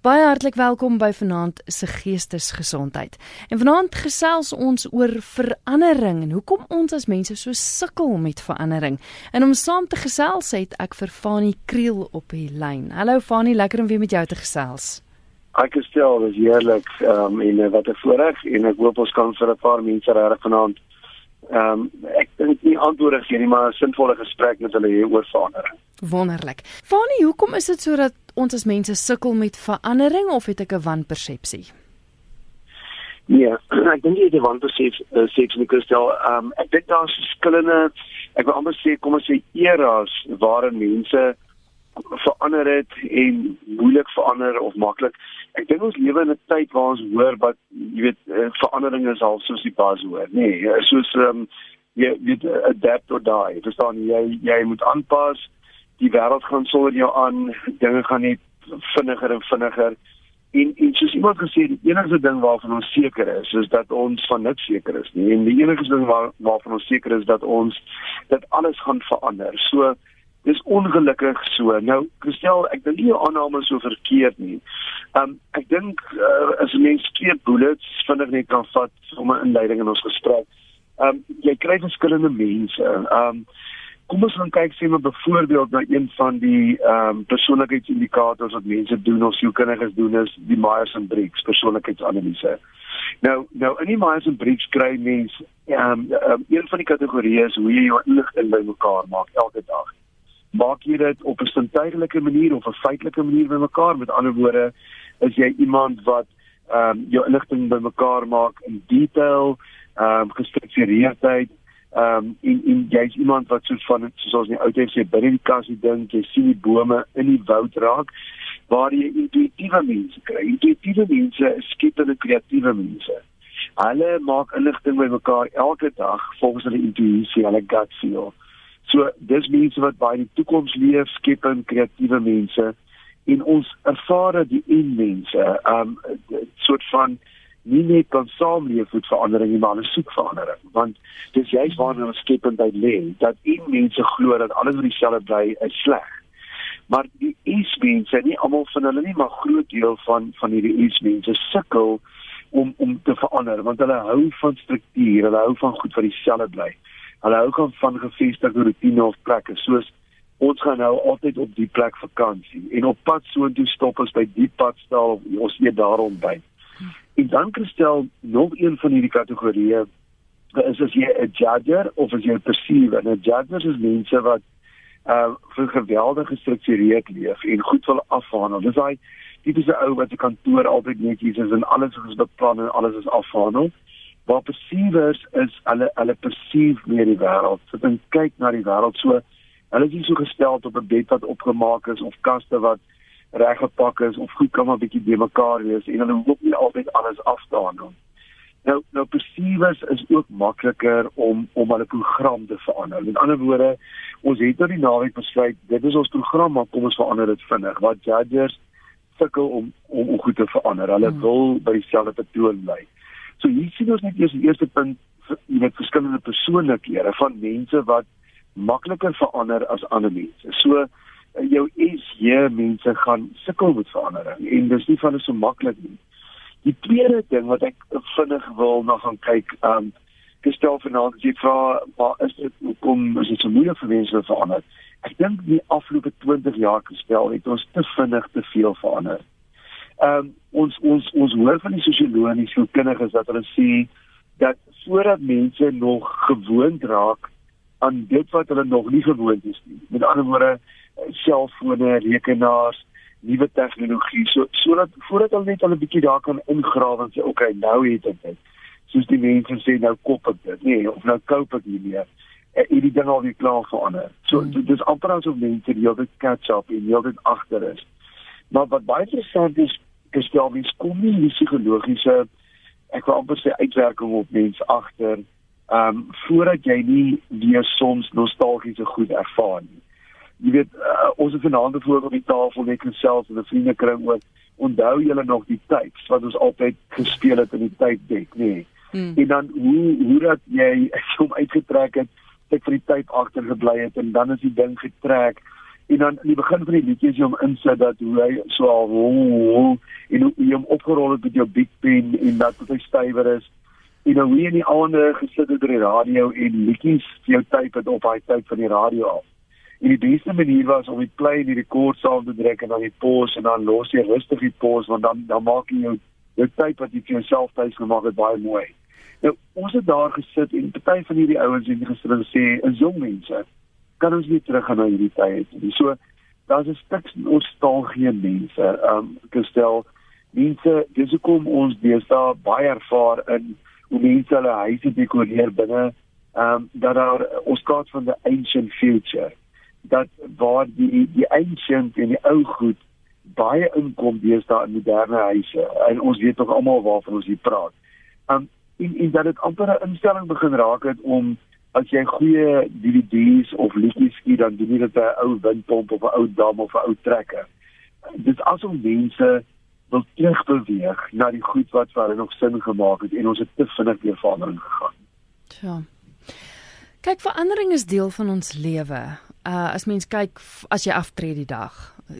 Baie hartlik welkom by Vanaand se Geestesgesondheid. En vanaand gesels ons oor verandering en hoekom ons as mense so sukkel met verandering. En om saam te gesels het ek vir Fanie Kriel op die lyn. Hallo Fanie, lekker om weer met jou te gesels. Ek gestel, dis heerlik um, en wat 'n voorreg en ek hoop ons kan vir 'n paar mense regtig vanaand ehm um, ek dink nie antwoorde gee nie, maar 'n sinvolle gesprek met hulle hier oor verandering. Wonderlik. Fanie, hoekom is dit sodat ons as mense sukkel met verandering of het ek 'n wanpersepsie? Nee, ek dink jy 'n wanpersepsie uh, sê nie Christel. Ehm um, ek dink daar's verskillende ek wil amper sê kom ons sê eras waarin mense verander het en moeilik verander of maklik. Ek dink ons lewe in 'n tyd waar ons hoor wat jy weet eh, verandering is al soos die bas hoor. Nee, soos ehm um, jy weet adapt or die. Verstaan jy jy moet aanpas die wêreld gaan sonder jou aan, dinge gaan net vinniger en vinniger. En en soos iemand gesê het, die enigste ding waarvan ons seker is, is dat ons van niks seker is nie. En die enigste ding waar waarvan ons seker is dat ons dat alles gaan verander. So dis ongelukkig so. Nou, Christel, ek dink nie jou aanname so verkeerd nie. Um ek dink uh, as 'n mens twee bullets vinnig net kan vat om 'n inleiding in ons gesprek. Um jy kry verskillende mense. Um kom ons gaan kyk sê maar byvoorbeeld na een van die ehm um, persoonlikheidsindikators wat mense doen of sielkundiges doen is die Myers-Briggs persoonlikheidsanalise. Nou nou in die Myers-Briggs kry mense ehm um, um, een van die kategorieë is hoe jy jou inligting bymekaar maak elke dag. Maak jy dit op 'n sintuiglike manier of 'n feitelike manier bymekaar? Met ander woorde, is jy iemand wat ehm um, jou inligting bymekaar maak in detail, ehm um, gestruktureerdheid Ehm um, en en jy's iemand wat soos van soos ons in die ou tyd sê binne die kassie dink, jy sien die bome in die woud raak waar jy intuïtiewe mense kry. Intuïtiewe mense is skepende kreatiewe mense. Hulle maak inligting bymekaar elke dag volgens hulle intuïsie, hulle gut feel. So dis mense wat baie in die toekoms leef, skepende kreatiewe mense en ons ervare die en mense, um, soort van nie net kan saamleef met verandering nie, maar hulle soek verandering. Want dis juist waarna ons skependheid lê, dat in mense glo dat alles wat dieselfde bly is sleg. Maar die is-mense, nie almal van hulle nie, maar groot deel van van hierdie is-mense sukkel om om te verander want hulle hou van struktuur, hulle hou van goed wat dieselfde bly. Hulle hou van van gevestigde rotine of plekke soos ons gaan nou altyd op die plek vakansie en op pad soontoe stop ons by die padstal of ons eet daar ontbyt. En dan kristel nog een van hierdie kategorieë is as jy 'n judger of as jy 'n perceiver. 'n Judger is mense wat uh vir geweldig gestruktureerd leef en goed wil afhandel. Dis daai tipiese ou wat 'n kantoor altyd netjies is en alles is beplan en alles is afhandel. Waar perceivers is hulle hulle perceive meer die wêreld. Dan kyk na die wêreld so hulle is nie so gestel op 'n bed wat opgemaak is of kaste wat reggepak is of goed kan maar bietjie be mekaar wees en hulle hoef nie altyd alles af te handel. Nou nou perceivers is ook makliker om om hulle program te verander. Met ander woorde, ons het nou die naweek besluit, dit is ons program, maar kom ons verander dit vinnig. Wat judges sukkel om om om goed te verander. Hulle hmm. wil by dieselfde patroon bly. So hier sien ons net eers die eerste punt met verskillende persoonlikhede van mense wat makliker verander as ander mense. So jou SJ mense gaan sukkel met verandering en dis nie van so maklik nie. Die tweede ding wat ek vinnig wil na gaan kyk, um gestel vanaand as jy vra, waar is dit hoekom is dit so moeilik vir mense om te verander? Ek dink die afgelope 20 jaar gestel het ons te vinnig te veel verander. Um ons ons ons hoor van die sosioloë en die sielkundiges dat hulle sê dat voordat mense nog gewoond raak aan dit wat hulle nog nie gewoond is nie. Met ander woorde, selfone, rekenaars, nuwe tegnologie so sodat voordat hulle net al 'n bietjie daar kan ingrawe en sê okay, nou het ek dit. Soos die mense sê nou koop ek dit. Nee, of nou koop ek nie meer. En hierdie ding al weer klaar verander. So hmm. dis amper asof mense die hele catch up en die hele agter is. Maar wat baie interessant is, is al wie kom nie die psigologiese ek wil amper sê uitwerking op mense agter ehm um, voordat jy nie weer soms nostalgiese goed ervaar nie jy weet uh, ons het vanaand voor op die tafel net gesels met 'n vriendekring oor onthou julle nog die tyd wat ons altyd gespeel het in die tydbek nê nee. hmm. en dan hoe hoe dat jy hom uitgetrek het ek vir die tyd agter gebly het en dan is die ding getrek en dan in die begin van die liedjie is jy om insit dat hoe hy so al hoe opgerol het met jou big pen en dat dit stywer is. En nou hier in die aande gesit het by die radio en liedjies vir jou tyd het op daai tyd van die radio af. En die beste manier was om die play en die rekord saam te druk en dan die pause en dan los jy rustig die pause want dan dan maak jy jou jou tyd wat jy vir jouself tyd gemaak het baie mooi. Nou ons het daar gesit en party van hierdie ouens het gister gesê, "Is jong mense, kan ons nie terug gaan na hierdie tyd nie." So daar's 'n stuk nostalgie mense. Ehm um, gestel mense, dis hoekom ons deesdae baie ervaar in hoe mense hulle huise dekoreer binne ehm um, dat daar ons praat van the ancient future dat waar die die ancient en die ou goed baie inkom deesdae in moderne huise en ons weet tog almal waarvan ons hier praat. Um en en dat dit amper 'n instelling begin raak het om as jy goeie DVD's of liedjies skiet dan doen jy dit 'n ou windpomp of 'n ou dam of 'n ou trekker. Dit is asof mense wil terugbeweeg na die goed wat vir hulle nog sin gemaak het en ons het te vinnig weer verandering gegaan. Ja. Kyk, verandering is deel van ons lewe uh as mens kyk as jy aftree die dag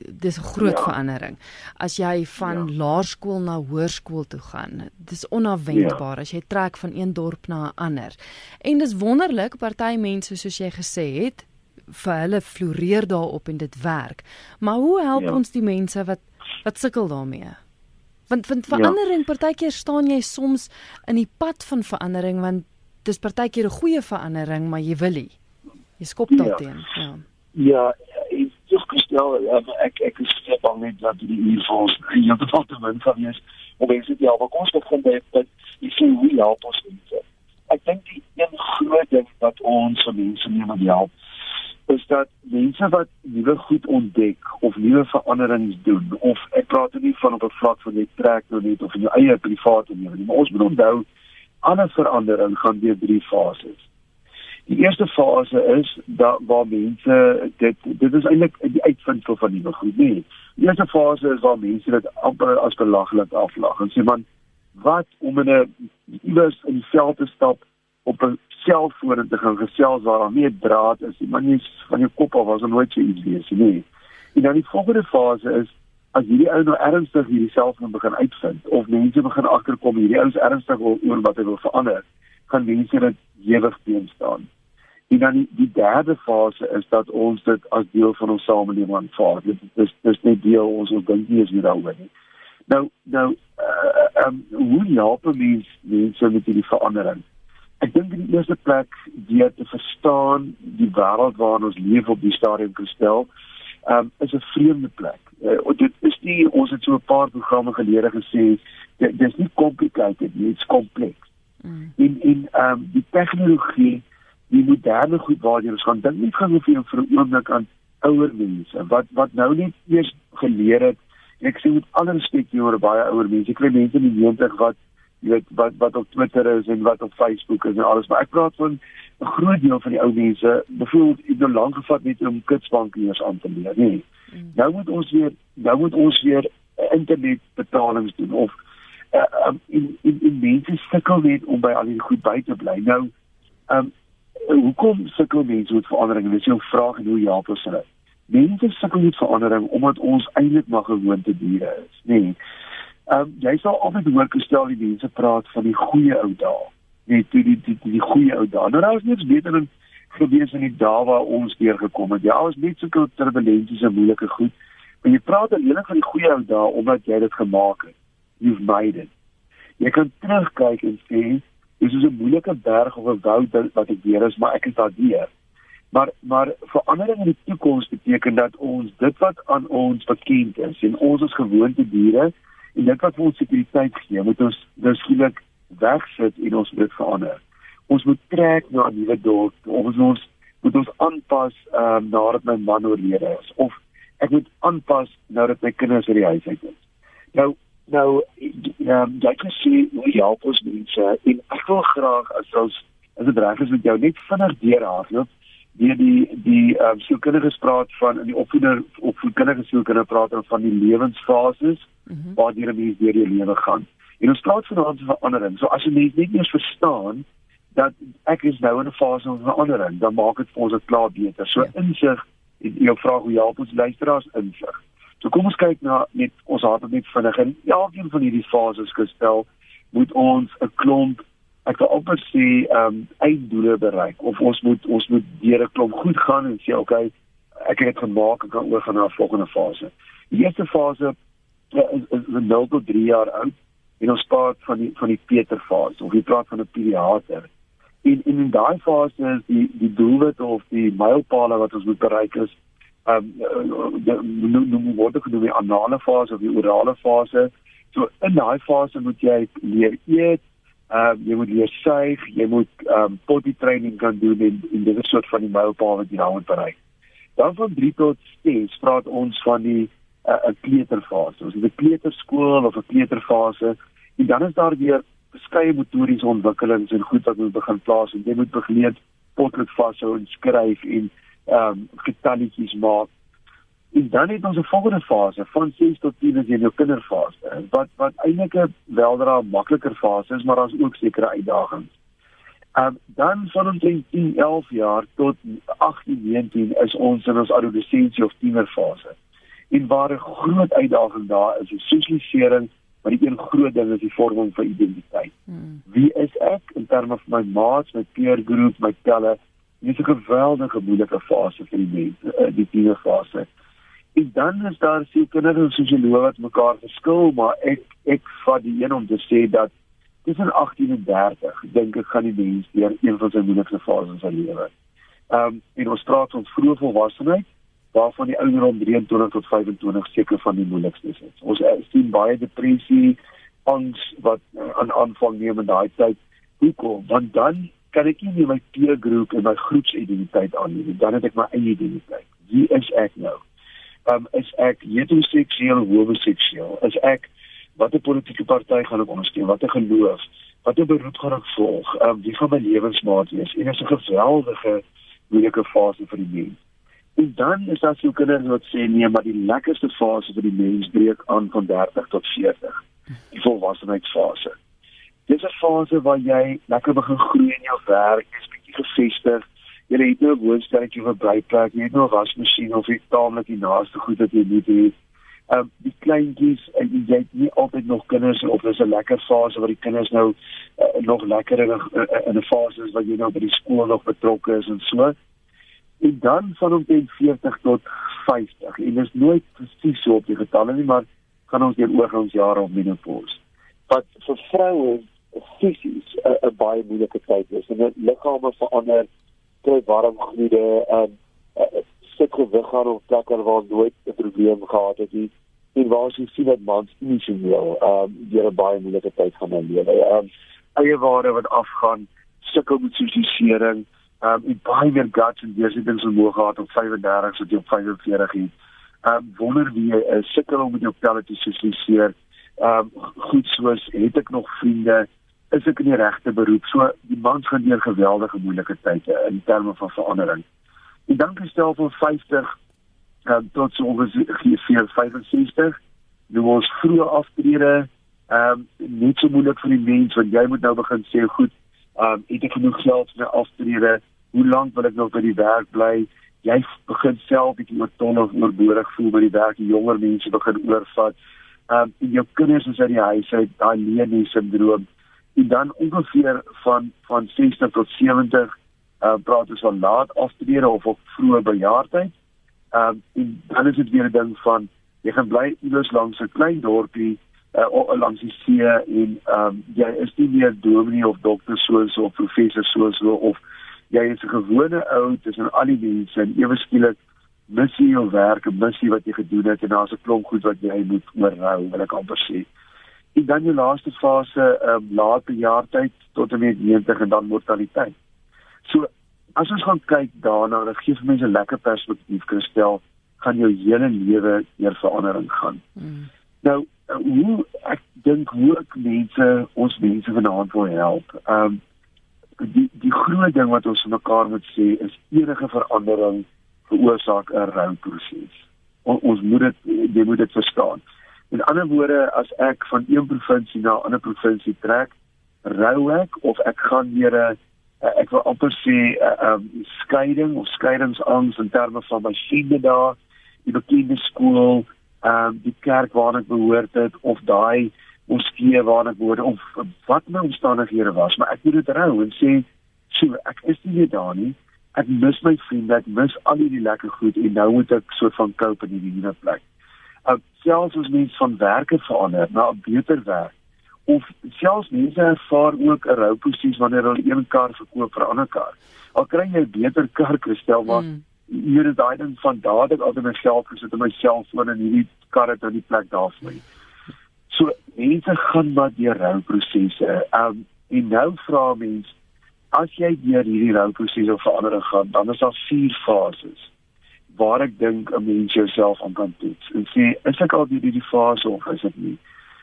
dis 'n groot ja. verandering as jy van ja. laerskool na hoërskool toe gaan dis onverwendbaar ja. as jy trek van een dorp na 'n ander en dis wonderlik party mense soos jy gesê het vir hulle floreer daarop en dit werk maar hoe help ja. ons die mense wat wat sukkel daarmee want want ja. verandering ja. partykeer staan jy soms in die pad van verandering want dis partykeer 'n goeie verandering maar jy wil nie Jy skop daarteen. Ja. Ja, ek dis gestel, ja, ek ek is steeds bang net dat die hier vols jy het tot te min van is om mense te help. Kom ons begin by dat jy sien hoe help ons mense. Ek dink die een groot ding wat ons vir mense nie moet help is dat mense wat nuwe goed ontdek of nuwe veranderings doen of ek praat nie van op 'n vlak van net trek nou net of in jou eie private lewe nie, maar ons moet onthou alle verandering gaan deur drie fases. Die eerste fase is dat waar mense dit dit is eintlik die uitvinding van nuwe goed nie. Die eerste fase is waar mense dit amper as belaglik aflag en sê man wat om in 'n iewers in die veld te stap op 'n selfoon te gaan gesels waar daar nie 'n draad is nie, maar nie van jou kop af was er nooit so iets wees nie. En dan die volgende fase is as hierdie ou nou ernstig hierdie selfoon begin uitvind of mense begin agterkom hierdie ou is ernstig oor wat hy wil verander, gaan mense dit ewig teenstaan. En dan die, die derde fase is dat ons dit as deel van ons samelewing aanvaar. Dit is dis net deel ons ons dink nie is nie daaroor nie. Nou nou uh, um, hoe help mens mense met hierdie verandering? Ek dink in die eerste plek deur te verstaan die wêreld waarin ons leef op die stadium gestel, um, is 'n vreemde plek. Uh, dit is nie ons het so 'n paar programme gelede gesê dit is nie complicated nie, dit's kompleks. Mm. In in ehm um, die tegnologie die moderne goed waartoe ons gaan dink nie gaan vir 'n oomblik aan ouer mense wat wat nou net eers geleer het ek sê met alle respek jy oor baie ouer mense ek kry mense in die 90 wat jy weet wat wat op Twitter is en wat op Facebook is en alles maar ek praat van 'n groot deel van die ou mense byvoorbeeld het nou lank gevat net om kitsbankiers aan te leer nee mm. nou moet ons weer nou moet ons weer internet betalings doen of uh, um, in in in mense sukkel net om by al die goed by te bly nou um, hoekom sukkel mense met verandering? Dis jou vraag en hoe help ons hulle? Mense sukkel met verandering omdat ons eintlik maar gewoonte diere is, nê? Nee. Ehm um, jy sal altyd hoor gestel die mense praat van die goeie ou dae. Nee, die die die die, die goeie ou dae. Nou daar is niks beter dan gewees in die dae waar ons deur gekom het. Ja, ons net sulke turbulensies en moeilike goed. Maar jy praat alleen van die goeie ou dae omdat jy dit gemaak het. You've made it. Jy kan terugkyk en sê Dis is 'n moeilike berg of 'n woud wat ek weer is, maar ek het daar deur. Maar maar verandering in die toekoms beteken dat ons dit wat aan ons bekend is en ons as gewoonte diere en dit wat vir ons sekuriteit gee, moet ons nou skielik wegsit en ons moet verander. Ons moet trek na 'n nuwe dorp ons ons moet ons aanpas ehm um, nadat my man oorlede is of ek moet aanpas nadat my kinders uit die huis uit is. Nou Nou, ehm jy kan sê hoe help ons mense en ek wil graag as ons as dit reg is met jou net vinnig deurhardloop deur die die ehm um, sielkundige spraak van in die opvoeder opvoedkundige sielkundige praat van die lewensfases mm -hmm. waar die mens deur die lewe gaan. En ons praat vanaand van verandering. So as jy net nie eens verstaan dat ek is nou in 'n fase van verandering, dan maak dit vir ons dit klaar beter. So ja. insig en jou vraag hoe help ons luisteraars insig So kom ons kyk na net ons het net vinnig in elkeen van hierdie fases gestel moet ons 'n klomp ek wil amper sê ehm um, einddoele bereik of ons moet ons moet deur 'n klomp goed gaan en sê okay ek het dit gemaak ek kan oorgaan na 'n volgende fase. Die eerste fase ja, is is 'n 0 tot 3 jaar oud en ons praat van die van die Peterfase of jy praat van 'n pediater. En, en in daai fase is die die doelwit of die mylpale wat ons moet bereik is ehm um, nou nou word dit genoem die anale fase of die orale fase. So in daai fase moet jy leer eet, ehm um, jy moet leer suig, jy moet ehm um, potty training kan doen en en dit is soort van die mylpaal wat jy daar moet bereik. Dan van 3 tot 6 praat ons van die 'n uh, kleuterfase. Ons het 'n kleuterskool of 'n kleuterfase en dan is daar weer verskeie motoriese ontwikkelings en goed wat moet begin plaas en jy moet begin potlood vashou en skryf en ehm um, getalletjies maak. En dan het ons 'n volgende fase van 6 tot 10 is jou kinderfase wat wat eintlik 'n weldra makliker fase is, maar daar's ook sekere uitdagings. Ehm um, dan van ons 10, 11 jaar tot 18, 19 is ons in ons adolessensie of tienerfase. En waar 'n groot uitdaging daar is, is sosialisering, maar die een groot ding is die vorming van identiteit. Hmm. Wie is ek in terme van my maats, my peer group, my pelle? Dit is 'n geweldige moeilike fase vir die mense, eh, die tienerfase. En dan is daar sekere sosioloë wat mekaar verskil, maar ek ek vat die een om te sê dat tussen 18 en 30 dink ek gaan die mens deur een van sy moeilikste fases in sy lewe. Ehm um, in ons praat ons vroeë volwassenheid waarvan die ouderdom 23 tot 25 seker van die moeilikstes is. Ons sien baie depressie, angs wat uh, aan aanvang neem in daai tyd. Hoekom? Want dan kan ek nie my peer groep en my groepsidentiteit aanneem nie. Dan het ek my eie identiteit. Wie is ek nou? Ehm um, is ek heteroseksueel of homoseksueel? Is ek watter politieke party gaan ek ondersteun? Watter geloof? Watter beroep gaan ek volg? Ehm um, wie gaan my lewensmaat wees? En dit is 'n geweldige moeilike fase vir die mens. En dan is daar so kinders wat sê nee, maar die lekkerste fase vir die mens breek aan van 30 tot 40. Die volwassenheidsfase. Dis 'n fase waar jy lekker begin groei in jou werk, jy's bietjie gefestig. Jy het nou 'n woonstelletjie vir blyplek, jy het nou 'n wasmasjien of jy taamlik die naaste goed wat jy moet hê ehm um, die kleintjies en jy het nie altyd nog kinders of dis 'n lekker fase waar die kinders nou uh, nog lekker in 'n in 'n fase is wat jy nou by die skool nog betrokke is en so. En dan van omtrent 40 tot 50. En dit is nooit presies so op die getalle nie, maar gaan ons deur oorgangsjare of menopause. Wat vir vroue fisies 'n baie moeilike tyd is en hulle liggame verander, kry warm gloede, ehm um, sit gewig gaan op plekke waar nooit 'n probleem gehad het nie en waar jy sien dat mans ehm um, deur 'n baie moeilike tyd gaan in lewe. Ehm um, eie ware wat afgaan, sukkel met sosialisering, ehm um, en baie meer guts en deursettings vermoë gehad op 35 so jy op 45 het. Ehm um, wonder wie jy is, sukkel om met jou pelle te sosialiseer. Ehm um, goed soos het ek nog vriende? Is ek in die regte beroep? So die mans gaan deur geweldige moeilike tye in terme van verandering. En dan gestel van 50 uh, tot so ongeveer 65. Nou ons vroeë aftrede ehm um, nie so moeilik vir die mens want jy moet nou begin sê goed, ehm um, het ek genoeg geld vir aftrede? Hoe lank wil ek nog by die werk bly? Jy begin self bietjie oorton of oorbodig voel by die werk, die jonger mense begin oorvat. Ehm um, jou kinders is uit die huis uit, daai leenie sindroom. En dan ongeveer van van 60 tot 70 uh, praat ons van laat aftrede of op vroeë bejaardheid. Ehm um, en dan is dit weer 'n ding van jy gaan bly iewers langs 'n klein dorpie uh, langs die see en ehm um, jy is nie meer dominee of dokter soos of professor soos of jy is 'n gewone ou tussen al die mense en ewe skielik mis jy jou werk, mis jy wat jy gedoen het en daar's 'n klomp goed wat jy moet oorhou, wil ek amper sê. En dan die laaste fase, ehm um, laat bejaardheid tot en met 90 en dan mortaliteit. So as ons gaan kyk daarna, dit gee vir mense 'n lekker perspektief kristel gaan jou hele lewe deur verandering gaan. Mm. Nou, hoe ek dink hoe ek mense, ons mense vanaand wil help. Ehm um, die die groot ding wat ons mekaar moet sê is enige verandering veroorsaak 'n rouproses. On, ons moet dit jy moet dit verstaan. In ander woorde, as ek van een provinsie na 'n ander provinsie trek, rou ek of ek gaan weer 'n uh, ek wil amper sê 'n uh, um, skeiding of skeidingsangs in terme van my vriende daar, die bekende skool, ehm um, die kerk waarna ek behoort het of daai moskee waarna ek behoort of wat my omstandighede was, maar ek moet dit rou en sê, "So, ek is nie meer daar nie. Ek mis my vriende, ek mis al die lekker goed en nou moet ek soort van cope in hierdie nuwe plek." Uh, selfs as mens van werke verander na 'n beter werk of selfs mense ervaar ook 'n rouproses wanneer hulle een kar verkoop vir 'n ander kar. Al kry jy 'n beter kar gestel maar mm. hier is daai ding van dadelik altyd my geld gesit in my selfoon en hierdie kar het nou die plek daar vir my. So mense gaan maar deur rouprosesse. Um en nou vra mense as jy deur hierdie rouproses of verandering gaan, dan is daar vier fases waar ek dink 'n mens jouself aan kan toets en sê is ek al deur hierdie fase of is dit nie.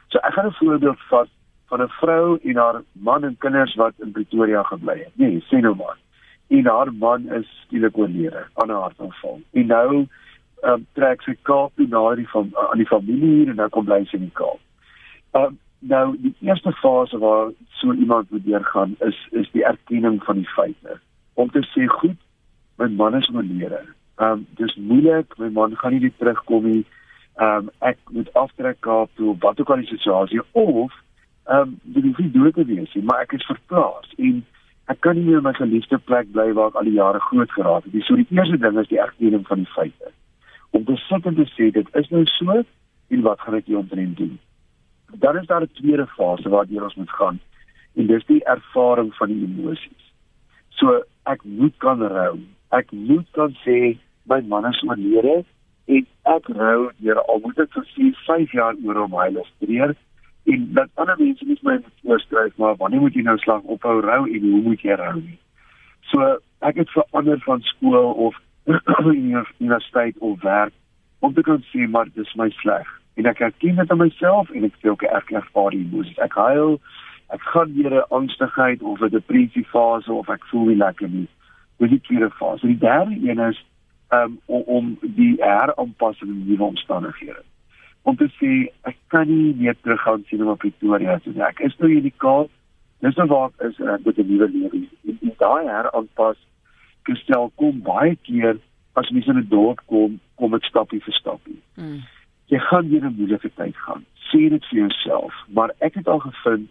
So ek gaan 'n voorbeeld vat van 'n vrou en haar man en kinders wat in Pretoria gebly het. Nee, sê nou maar. En haar man is skielik oorlede aan 'n hartaanval. En nou um, trek sy Kaap toe na die van aan die familie hier en nou kom bly sy in die Kaap. Um, nou die eerste fase waar so iemand moet deurgaan is is die erkenning van die feite. Om te sê goed, my man is oorlede. Ehm um, dis moeilik, my man gaan nie terugkom nie. Ehm um, ek moet aftrek Kaap toe wat ook al die situasie of ehm um, dit is dood te wees maar ek is verplaas en ek kan nie meer my geliefde plek bly waar ek al die jare groot geraak het nie. So die eerste ding is die erkenning van die feite. Om te sit en te sê dit is nou so en wat gaan ek hieromtrent doen? Dan is daar 'n tweede fase waar ons moet gaan en dis die ervaring van die emosies. So ek moet kan rou. Ek moet kan sê my man is oorlede en ek rou deur al moet dit vir 5 jaar oor hom illustreer en dat ander mense nie my voorskryf maar wanneer moet jy nou slag ophou rou en hoe moet jy rou nie. So ek het verander van skool of universiteit of werk om te kan sê maar dis my sleg en ek erken dit aan myself en ek sê ook ek ervaar die emosies. Ek huil, ek gaan deur 'n angstigheid of 'n depressie fase of ek voel nie lekker nie. Dis die tweede fase. Die derde een is um, om om die heraanpassing in nuwe omstandighede. Om te sê ek kan nie meer teruggaan sien op Pretoria so ek is nou hier in die Kaap. Dis nou waar is en ek moet 'n nuwe lewe hê. En, en daai heraanpas gestel kom baie keer as mens in 'n dorp kom, kom dit stappie vir stappie. Mm. Jy gaan hier 'n moeilike tyd gaan. Sê dit vir jouself, maar ek het al gevind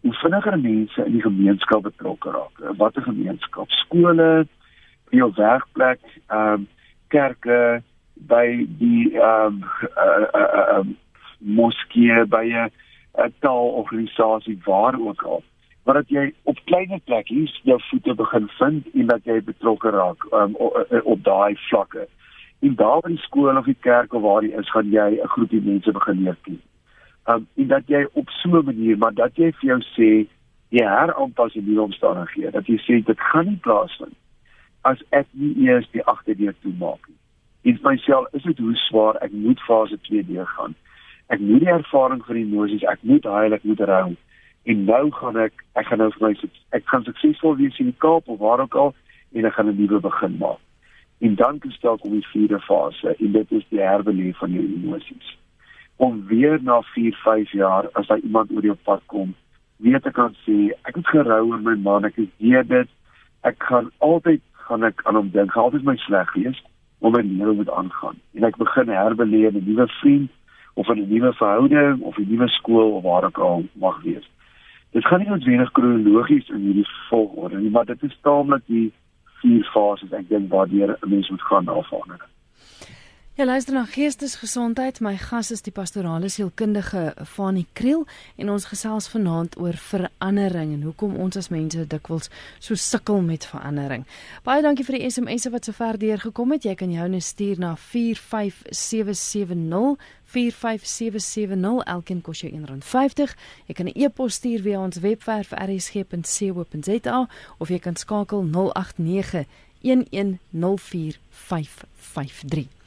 hoe vinniger mense in die gemeenskap betrokke raak. Wat 'n gemeenskap, skole, jou werkplek, ehm um, kerke by die ehm um, uh, uh, uh, moskee by 'n taalorganisasie waar ook al maar dat jy op kleiner plekkies jou voete begin vind en dat jy betrokke raak um, op, op daai vlakke. En daar by die skool of die kerk of waar jy is, gaan jy 'n groepie mense begin leer ken. Um en dat jy op so 'n manier, maar dat jy vir jou sê jy heraanpas die omstandighede. Dat jy sê dit gaan nie plaasvind as ek nie eers die agterdeur toe maak nie. En myself is dit hoe swaar ek moet fase 2 deur gaan. Ek moet die ervaring van emosies, ek moet huil, ek moet rou. En nou gaan ek ek gaan nou vir my ek gaan suksesvol wees in die Kaap of waar ook al en ek gaan 'n nuwe begin maak. En dan gestel kom die vierde fase en dit is die herbeleef van jou emosies. Om weer na 4, 5 jaar as daar iemand oor jou pad kom, weet ek kan sê ek het gerou oor my man, ek is deur dit. Ek gaan altyd gaan ek aan hom dink. Altyd my sleg gees om my lewe moet aangaan. En ek begin herbeleef 'n nuwe vriend of 'n nuwe verhouding of 'n nuwe skool of waar ek al mag wees. Dit gaan nie noodwendig kronologies in hierdie volgorde nie, maar dit is taamlik die vier fases ek dink waardeur 'n mens moet gaan verandering. Ja, luister na Geestesgesondheid. My gas is die pastorale sielkundige Fanie Kriel en ons gesels vanaand oor verandering en hoekom ons as mense dikwels so sukkel met verandering. Baie dankie vir die SMS'e wat sover deurgekom het. Jy kan joune stuur na 45770 45770 elkeen kos jou R1.50. Jy kan 'n e-pos stuur via ons webwerf rsg.co.za of jy kan skakel 089 1104553.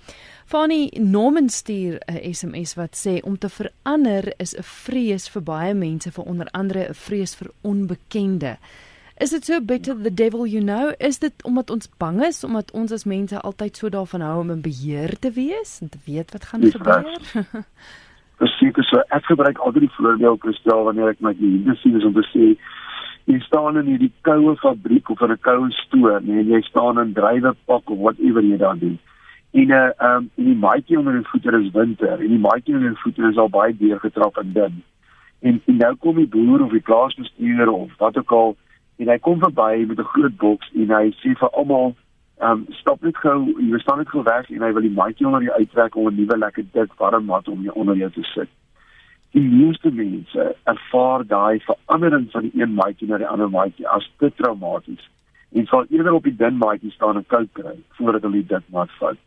Fanny Norman stuur 'n SMS wat sê om te verander is 'n vrees vir baie mense vir onder andere 'n vrees vir onbekende. Is dit so better the devil you know? Is dit omdat ons bang is omdat ons as mense altyd so daarvan hou om in beheer te wees en te weet wat gaan gebeur? Presies, so ek gebruik altyd die voorbeeld gestel wanneer ek my kliënte sien is om te sê jy staan in hierdie koue fabriek of in 'n koue stoor, nee, jy staan in drywe pak of whatever jy daar doen En 'n uh, um en die maatjie onder die voete is winter en die maatjie onder die voete is al baie deurgetrap en dun. En, en nou kom die boer of die plaasbestuurder of wat ook al en hy kom verby met 'n groot boks en hy sê vir almal um stop net gou, jy staan net gou weg en hy wil die maatjie onder jou uittrek om 'n nuwe lekker dik warm mat om jou onder jou te sit. Die meeste mense ervaar daai verandering van die een maatjie na die ander maatjie as te traumaties. En sal eerder op die dun maatjie staan en koud kry voordat hulle dit mat vat.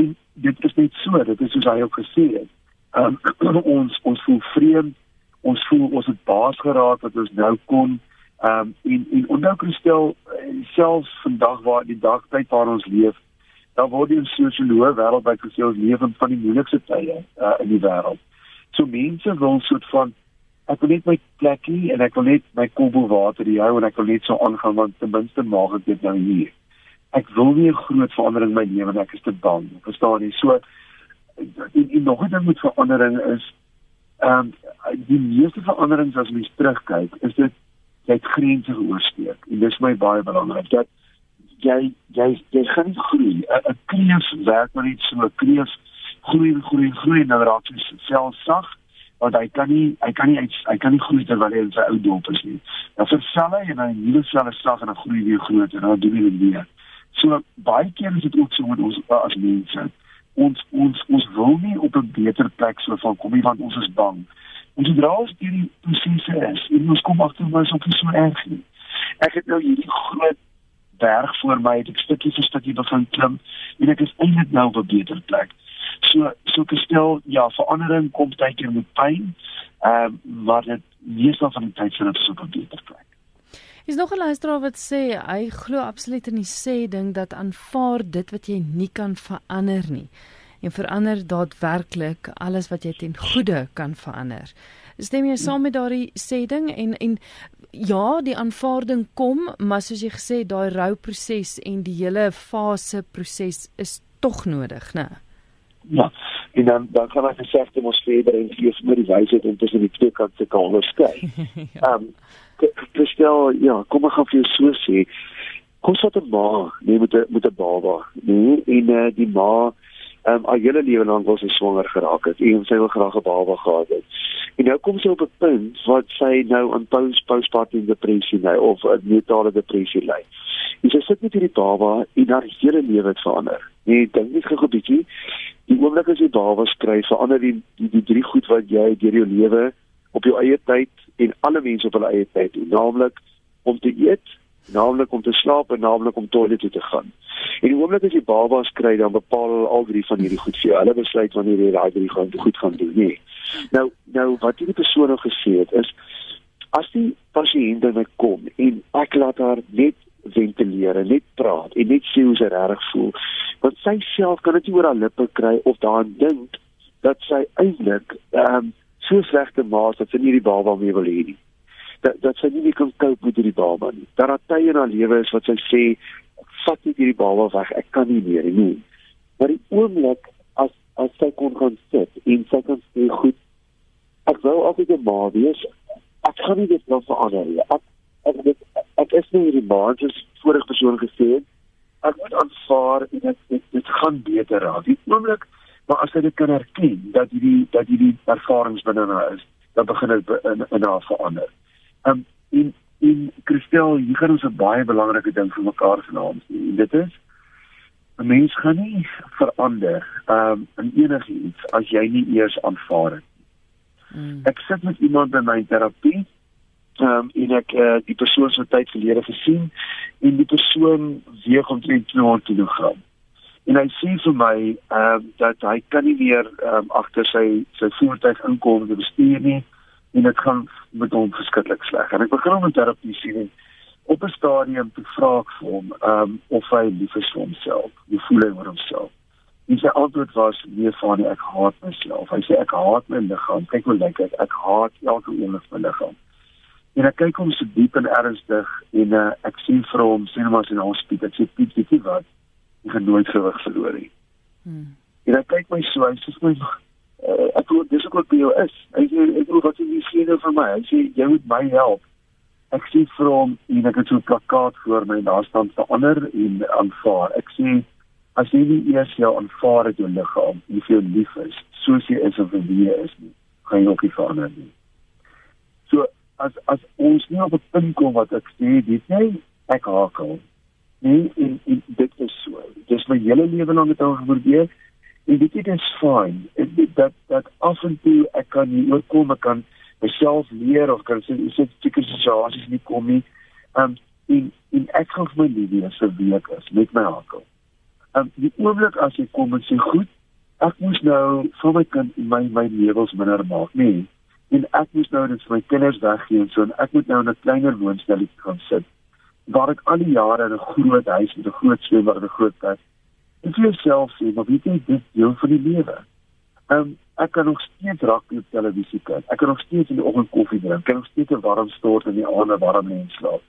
En dit is net so, dit is soos hy ook gesê het. Um ons ons voel vreemd, ons voel ons het baas geraak wat ons nou kon Ehm um, en en onthou kristel eh, selfs vandag waar die dag tyd waar ons leef, daar word die sosiale wêreldwyd gesê ons leef in van die moeilikste tye uh, in die wêreld. So mense wil soort van ek wil net my plekkie en ek wil net my kobbel water hê en ek wil net so aangaan want ten minste maak ek dit nou hier. Ek wil nie 'n groot verandering in my lewe en ek is te bang. Verstaan jy? So en, en nog 'n ding met verandering is ehm um, die meeste veranderings as mens terugkyk, is dit jy het grense geoorskry en dis my baie belangrik dat jy jy jy gaan nie groei 'n kreef werk maar net so 'n kreef groei groei groei nou raak hy self sag want hy kan nie hy kan nie hy, kan nie groei terwyl hy in sy ou dop is nie dan versal hy en hy nuwe selle sag en dan groei weer groter en dan doen hy dit weer so baie keer is dit ook so met ons as mense ons ons ons wil nie op 'n beter plek so van kom nie want ons is bang En sodra ons hierdie prosesse is, en ons kom agter maar so iets so erg. Ek het nou hierdie groot berg voor my, ek stukkie vir stukkie begin klim en ek is eintlik nou op 'n beter plek. So so gestel, ja, verandering kom keer met pyn. Ehm uh, maar dit meestal van die tyd sien dit op 'n beter plek. Is nog 'n luisteraar wat sê hy glo absoluut in die sê ding dat aanvaar dit wat jy nie kan verander nie en verander daadwerklik alles wat jy ten goeie kan verander. Stem jy saam met daardie sê ding en en ja, die aanvaarding kom, maar soos jy gesê daai rouproses en die hele fase proses is tog nodig, né? Ja. En dan dan kan ek moet verder en jy moet die wysheid om tussen die twee kante te kan onderskei. Ehm um, stel ja, kom ek gaan vir jou so sê. Kom sat 'n ma, nee met 'n met 'n baba, nee, en uh, die ma ehm um, al hele lewe lank wil sy swanger geraak het en sy wil graag 'n baba gehad het. En nou kom sy op 'n punt wat sy nou aan post postpartum depressie ly of 'n neurale depressie ly. En sy sit met hierdie baba en haar hele lewe het verander. Nee, dink net gou 'n bietjie. Die oomblik as jy baba skry, verander die, die die drie goed wat jy deur jou lewe op jou eie tyd en alle mense op hulle eie tyd doen, naamlik om te eet, naamlik om te slaap en naamlik om toilet toe te gaan. En die oomblik as jy babas kry, dan bepaal hulle al drie van hierdie goed vir jou. Hulle besluit wanneer jy daai drie gaan goed gaan doen, nee. Nou nou wat hierdie persoon nou gesê het is as die pasiënt dan kom en ek laat haar net ventileer, net praat en net sê hoe sy regtig voel, want sy self kan dit nie oor haar lippe kry of daaraan dink dat sy eintlik ehm um, so slegte maas dat sy nie die baba meer wil hê nie dat dat sy nie kan cope met hierdie baba nie. Dat daar tye in haar lewe is wat sy sê vat net hierdie baba weg, ek kan nie meer nie. Maar die oomblik as as sy kon gaan sit en sy kan sê goed, ek wou altyd 'n ma wees. Ek kan nie dit nou verander nie. Ek ek dit ek is nie hierdie ma soos vorige persoon gesê het. Ek moet aanvaar en dit dit, dit gaan beter raak. Die oomblik maar as jy dit kan erken dat hierdie dat hierdie ervarings binne haar is, dan begin dit in in haar verander. Ehm um, en en Christel, hier gaan ons 'n baie belangrike ding vir mekaar vanaand sien. Dit is 'n mens gaan nie verander ehm um, in enigiets as jy nie eers aanvaar het nie. Hmm. Ek sit met iemand in my terapie ehm um, en ek uh, die persoon se tyd verlede gesien en die persoon weeg omtrent 200 kg. En hy sê vir my ehm um, dat hy kan nie meer ehm um, agter sy sy voertuig inkom te bestuur nie en dit gaan met hom verskriklik sleg. En ek begin om 'n terapie sien op 'n stadium te vra vir hom um, of hy lief is vir homself, hoe voel hy oor homself. En sy antwoord was nee van ek haat myself. Hy sê ek haat my liggaam. Kyk hoe lyk ek. Ek haat elke oomblik my liggaam. En ek kyk hom so diep en ernstig en uh, ek sien vir hom sien hom as 'n hospitaal. Ek sê Piet, weet jy wat? Jy gaan nooit gewig verloor nie. Hmm. En hy kyk my so, hy sê my uh, ek glo dis ook wat by jou is. Hy sê ek glo wat jy sê nou vir my. Hy sê jy moet my help. Ek sê vir hom en ek het so 'n plakkaat voor my en daar staan verander en aanvaar. Ek sê as jy nie eers jou aanvaar het jou liggaam jy lief is soos jy is of wie jy is nie, gaan jy ook nie verander nie. So as as ons nie op 'n punt kom wat ek sê dit nie ek hakel nie en, en dit is so. Dis my hele lewe lank het al gebeur en dit is fyn. Dat dat af en toe ek kan oorkom ek kan myself leer of kan sê is dit seker situasies nie kom nie. Um en en ek gaan vir my liefie se week is met my hakel. Um die oomblik as jy kom en sê goed, ek moes nou vir my kind my my lewens minder maak, nee. En ek moes nou net vir my kinders weggee en so en ek moet nou in 'n kleiner woonstelletjie gaan sit waar ek al die jare in 'n groot huis met 'n groot swembad en 'n groot tuin. Ek vir myself sê, maar weet jy dit deel van die lewe. Um ek kan nog steeds rugby op televisie kyk. Ek kan nog steeds in die oggend koffie drink. Ek kan nog steeds 'n warm stort in die aande warm lê en slaap.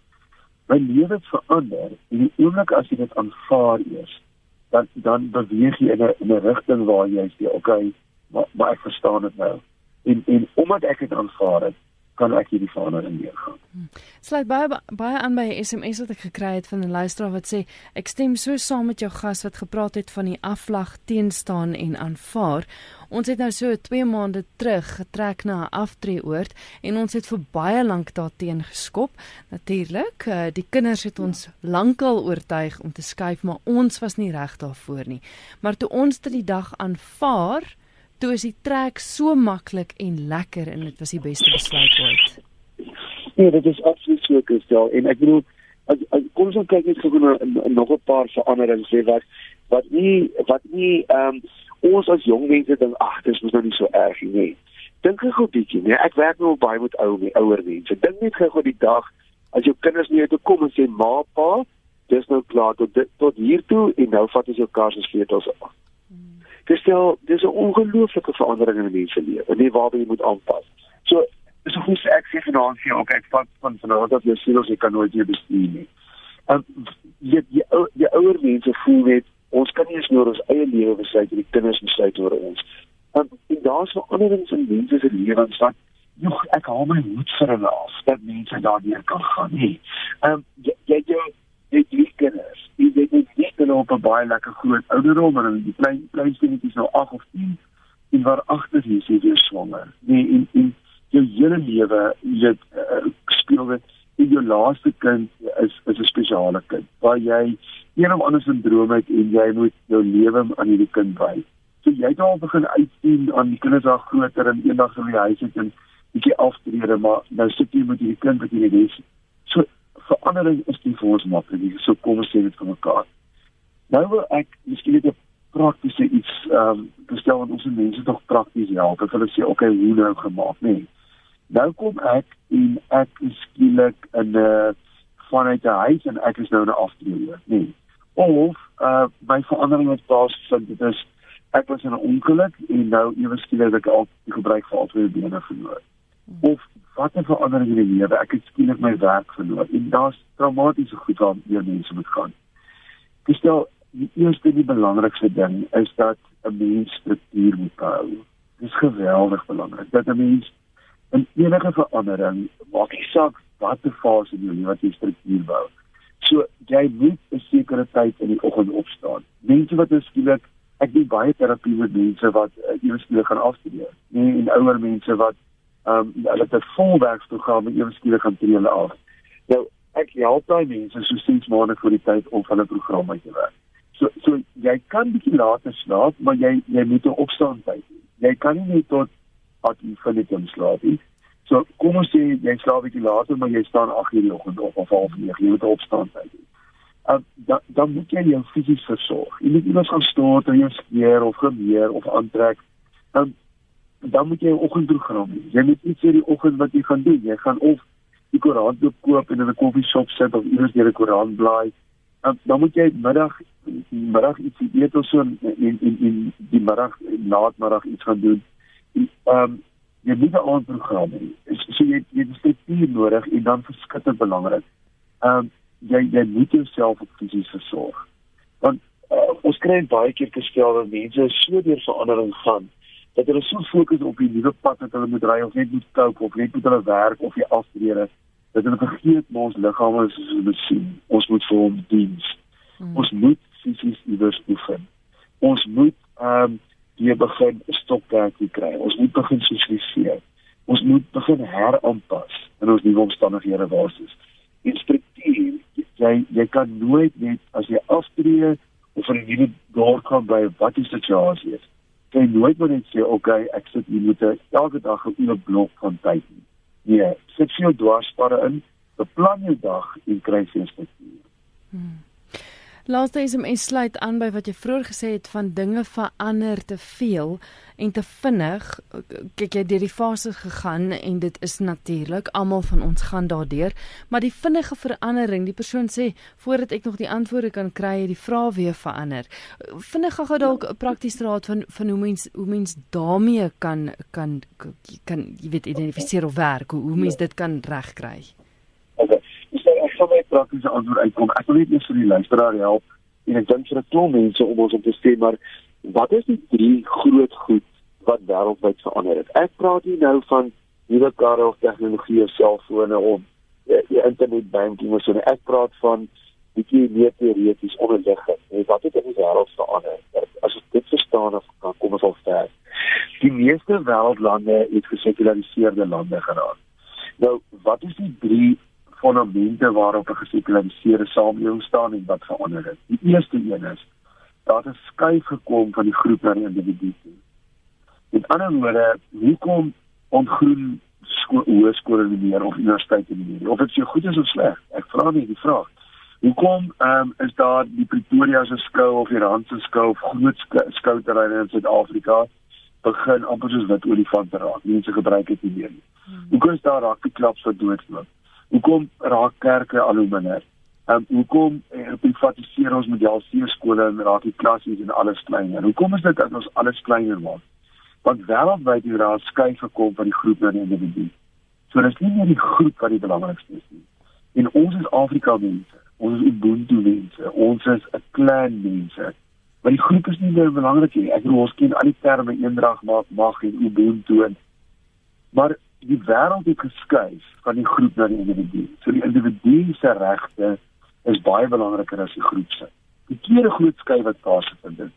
My lewe het verander en die oomblik as jy dit aanvaar eers, dan dan beweeg jy in 'n in 'n rigting waar jy sê, "Oké, okay, maar, maar ek verstaan dit nou." En en omdat ek dit aanvaar het, kan ek hierdie verandering deurgaan. Sluit baie baie aan by 'n SMS wat ek gekry het van 'n luisteraar wat sê ek stem so saam met jou gas wat gepraat het van die aflag teenstaan en aanvaar. Ons het nou so 2 maande terug getrek na 'n aftreeoord en ons het vir baie lank daarteen geskop. Natuurlik, eh, die kinders het ons lankal oortuig om te skuif, maar ons was nie reg daarvoor nie. Maar toe ons dit die dag aanvaar, toe is die trek so maklik en lekker en dit was die beste besluit ooit. Nee, dit is absoluut so gestel en ek bedoel as, as kom ons kyk net gou na nog 'n paar veranderings sê wat wat nie wat nie ehm um, ons as jong mense dink ag dis mos nou nie so erg nie. Dink gou bietjie, nee, ek werk nou baie met ou ouer mense. Dink net gou die dag as jou kinders nie te kom en sê ma pa, dis nou klaar tot dit, tot hier toe en nou vat ons jou kars en sleutels af. Gestel, dis 'n ongelooflike verandering in 'n mens se lewe, nie waarby jy moet aanpas. So, so hoe sê ek sê vanaand jou, okay, ek vat van vanaand af jou siels, jy kan nooit weer bestuur nie. En jy jy jy ouer mense voel net ons kan nie eens oor ons eie lewe besluit en die kinders besluit oor ons. En, en daar's veranderings in mense se lewens wat Joh, ek hou my hoed vir hulle af dat mense daardeur kan gaan nie. Ehm um, jy jy jy het drie kinders. Jy weet nie wie hulle op 'n baie lekker groot ouderdom en die klein klein kindertjies nou 8 of 10 en waar agter hier sê jy swanger. Nee, in in jou hele lewe jy uh, speel dit in jou laaste kind is is 'n spesiale kind waar jy een of ander sindroom het en jy moet jou lewe aan hierdie kind wy. So jy het al begin uitsien aan die kinders al groter en eendag sal jy huis het en bietjie aftrede maar nou sit jy met hierdie kind wat jy net verandering is nie vir ons maklik nie. So kom ons sê dit vir mekaar. Nou wil ek miskien net 'n praktiese iets ehm um, bestel wat ons mense tog prakties help. Ek wil sê okay, hoe nou gemaak, nê. Nee. Nou kom ek en ek skielik in 'n uh, vanuit 'n huis en ek is nou 'n afdeling, nê. Nee. Of uh my verandering het plaasvind. Dit is ek was in 'n ongeluk en nou ewe skielik ek al gebruik van al twee bene verloor. Of wat 'n verandering in die lewe. Ek het skielik my werk verloor en daar's traumatiese goed wat deur mense moet gaan. Dis nou die eerste die belangrikste ding is dat 'n mens struktuur moet hou. Dit is geweldig belangrik dat 'n mens in enige verandering maak nie saak watter fase in jou lewe jy struktuur bou. So jy moet 'n sekere tyd in die oggend opstaan. Mense wat nou skielik ek doen baie terapie met mense wat uh, eers skielik gaan afstudeer. Nee, en ouer mense wat ehm um, hulle het 'n volwerksprogram en eweskielik gaan tree hulle af. Nou ek help daai mense so sins maande voor die tyd om hulle program uit te werk. So so jy kan bietjie later slaap, maar jy jy moet 'n opstaan tyd hê. Jy kan nie tot ad infinitum slaap nie. So kom ons sê jy slaap bietjie later, maar jy staan 8 uur die oggend op of half 9, jy moet opstaan tyd hê. Uh, dan dan moet jy jou fisies versorg. Jy moet iewers gaan staan, jy skeer of gemeer of aantrek. Dan dan moet jy 'n oggendprogram hê. Jy moet iets vir die oggend wat jy gaan doen. Jy gaan of die koerant koop en in 'n koffieshop sit of iewers deur 'n koerant blaai. Dan dan moet jy middag middag iets eet of so en in in die middag laatmiddag iets gaan doen. Ehm um, jy moet 'n aandprogram hê. So jy jy het struktuur nodig en dan verskillend belangrik. Ehm um, jy jy moet jouself op fisies versorg. Want uh, ons kry baie keer gestel dat mense so deur verandering gaan dat hulle so fokus op die nuwe pad wat hulle moet ry of net moet koop of net met hulle werk of die aftrede dat hulle vergeet maar ons liggame is soos 'n masjien. Ons moet vir hom dien. Hmm. Ons moet fisies iewers oefen. Ons moet ehm um, weer begin 'n stokperdjie kry. Ons moet begin sosialiseer. Ons moet begin heraanpas in ons nuwe omstandighede waar ons is. Instruktief, jy jy kan nooit net as jy aftree of in 'n nuwe dorp gaan by wat die situasie is. Jy nooit moet net sê, "Oké, okay, ek sit hier met 'n elke dag 'n uur blok van tyd." Nee, sit jou dwarsparre in, beplan jou dag en kry struktuur. Hmm. Laaste SMS sluit aan by wat jy vroeër gesê het van dinge verander te veel en te vinnig. Kyk jy deur die fases gegaan en dit is natuurlik, almal van ons gaan daardeur, maar die vinnige verandering, die persoon sê voordat ek nog die antwoorde kan kry, het die vrae weer verander. Vinnig gou dalk 'n praktiese raad van van hoe mens hoe mens daarmee kan kan kan jy weet identifiseer of werk, hoe, hoe mens dit kan regkry. Praktiese antwoord uitkom. Ek wil net eers vir die luisteraar help en ek dink vir 'n klomp mense om ons om te sê maar wat is die drie groot goed wat wêreldwyd verander het? Ek praat nie nou van nuwe karre of tegnologie of selfone of die, die internetbanking of so nie. Ek praat van bietjie meer teoreties onderliggend. En wat het in die wêreld verander? As ek dit verstaan of kan kom ons al ver. Die meeste wêreldlande het gesekulariseerde lande geraak. Nou, wat is die drie fondamente waarop 'n gesekulariseerde samelewing staan en wat verander het. Die eerste een is daar 'n skuif gekom van die groep na die individu toe. Met ander woorde, hoekom ontgroen hoërskole nie meer of universiteite nie meer? Of dit so goed is of sleg? Ek vra nie die vraag. Hoekom ehm um, is daar die Pretoria se skou of die Rand se skou of groot skouterreine in Suid-Afrika begin amper soos wit olifante raak. Mense gebruik dit nie meer nie. Hmm. Hoekom is daar raak die klaps wat doodloop? Hoekom raak kerke al hoe minder? Ehm um, hoekom uh, privatiseer ons model C skole en raak die klasse en alles kleiner? Hoekom is dit dat ons alles kleiner maak? Want wêreldwyd het daar skuif gekom van die groep na die individu. So dis nie meer die groep wat die belangrikste is nie. En ons is Afrika mense. Ons is Ubuntu mense. Ons is 'n clan mense. Maar die groep is nie meer belangrik nie. Ek bedoel ons ken al die terme eendrag maak mag en Ubuntu en maar die wêreld het geskuif van die groep na die individu. So die individu se regte is baie belangriker as die groep se. Die tweede groot skuif wat plaasvind is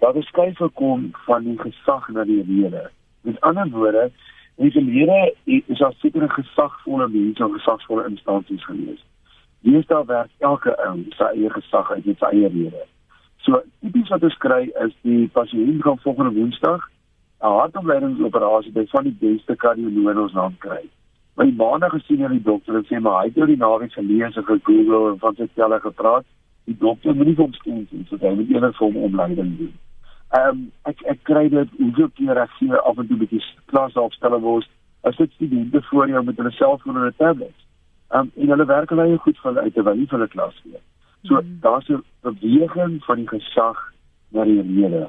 dat die skuif gekom van die gesag na die rede. Met ander woorde, die verlede is daar sekere gesagvolle mense of gesagsvolle instansies gewees. Hier staan werk elke ou sy eie gesag uit met sy eie rede. So tipies wat ons kry is die pasiënt gaan volgende Woensdag 'n hartopleidingsoperasie by van die beste kardioloë in ons land kry. My maandag gesien aan die dokter en sê maar hy het oor die naweek gelees en gegoogel en van sy telle gepraat. Die dokter moenie hom steun nie, so hy moet eerder vir hom omleiding doen. Ehm um, ek ek kry dit hoeveel keer ek sien af en toe bietjie klas opstelle word. As dit studente voor jou met hulle selfoon en 'n tablet. Ehm um, en hulle werk baie goed vir uit terwyl hulle klas gee. So mm. daar's 'n beweging van die gesag na die lede.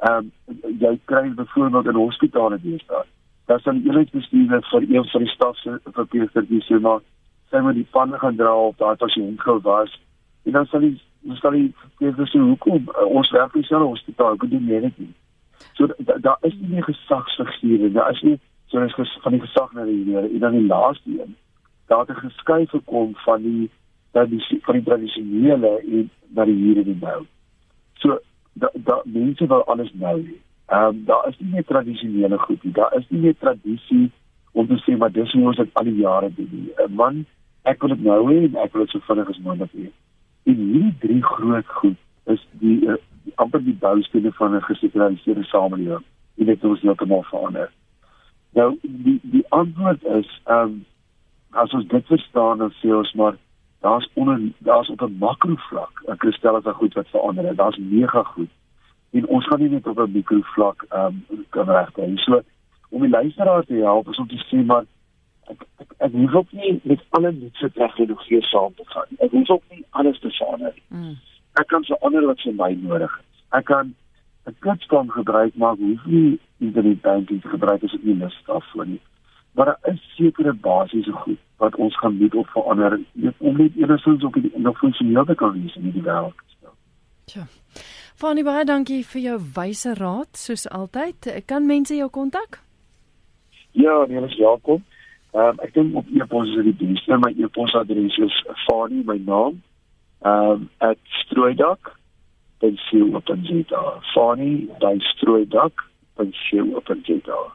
Ehm um, jy kry byvoorbeeld in hospitale deesdae. Daar sal eenheidsbestuurder vir een van die staf se verpleegster die sê maar sy moet die panne gaan dra op daai pasiënt gou was. En dan sal die dan sal die verpleegster sê hoekom uh, ons werk in selfe hospitaal, doen nie net nie. So daar da is nie gesagsfigure, daar is nie so is ges, van die gesag na die Here en dan die laaste een. Daar het 'n geskuif gekom van die dat die van die tradisionele en na die hier en die nou. So dat da, mense wil alles nou hê. Ehm um, daar is nie meer tradisionele goed nie. Daar is nie meer tradisie om te sê maar dis hoe ons dit al die jare doen nie. 'n Man, ek wil dit nou hê en ek wil dit so vinnig as moontlik hê. En hierdie drie groot goed is die, uh, die amper die boustene van 'n gesekulariseerde samelewing. Dit het ons heeltemal verander. Nou die die antwoord is ehm um, as ons dit verstaan dan sê ons maar daar's onder daar's op 'n makro vlak 'n kristalline goed wat verander het. Daar's mega goed. En ons gaan nie net op 'n mikro vlak ehm um, kan regkry. So om die luisteraar te help is om te sê maar ek ek, ek hoef ook nie met alle nuutste tegnologie saam te gaan. Ek hoef ook nie alles te verander nie. Mm. Ek kan so ander wat vir my nodig is. Ek kan 'n klitskom gebruik maar hoef nie internet banking te gebruik as ek nie lus daarvoor nie maar daar is sekere basiese goed wat ons gaan moet op verander om net enigstens op die nog funksioneel te kan wees in die wêreld. Ja. Fanny baie dankie vir jou wyse raad soos altyd. Kan mense jou kontak? Ja, nee, is welkom. Ehm um, ek dink op e-pos is dit die beste. My e-posadres is Fanny, my naam. Ehm um, @strooidak fani by strooidak.co.za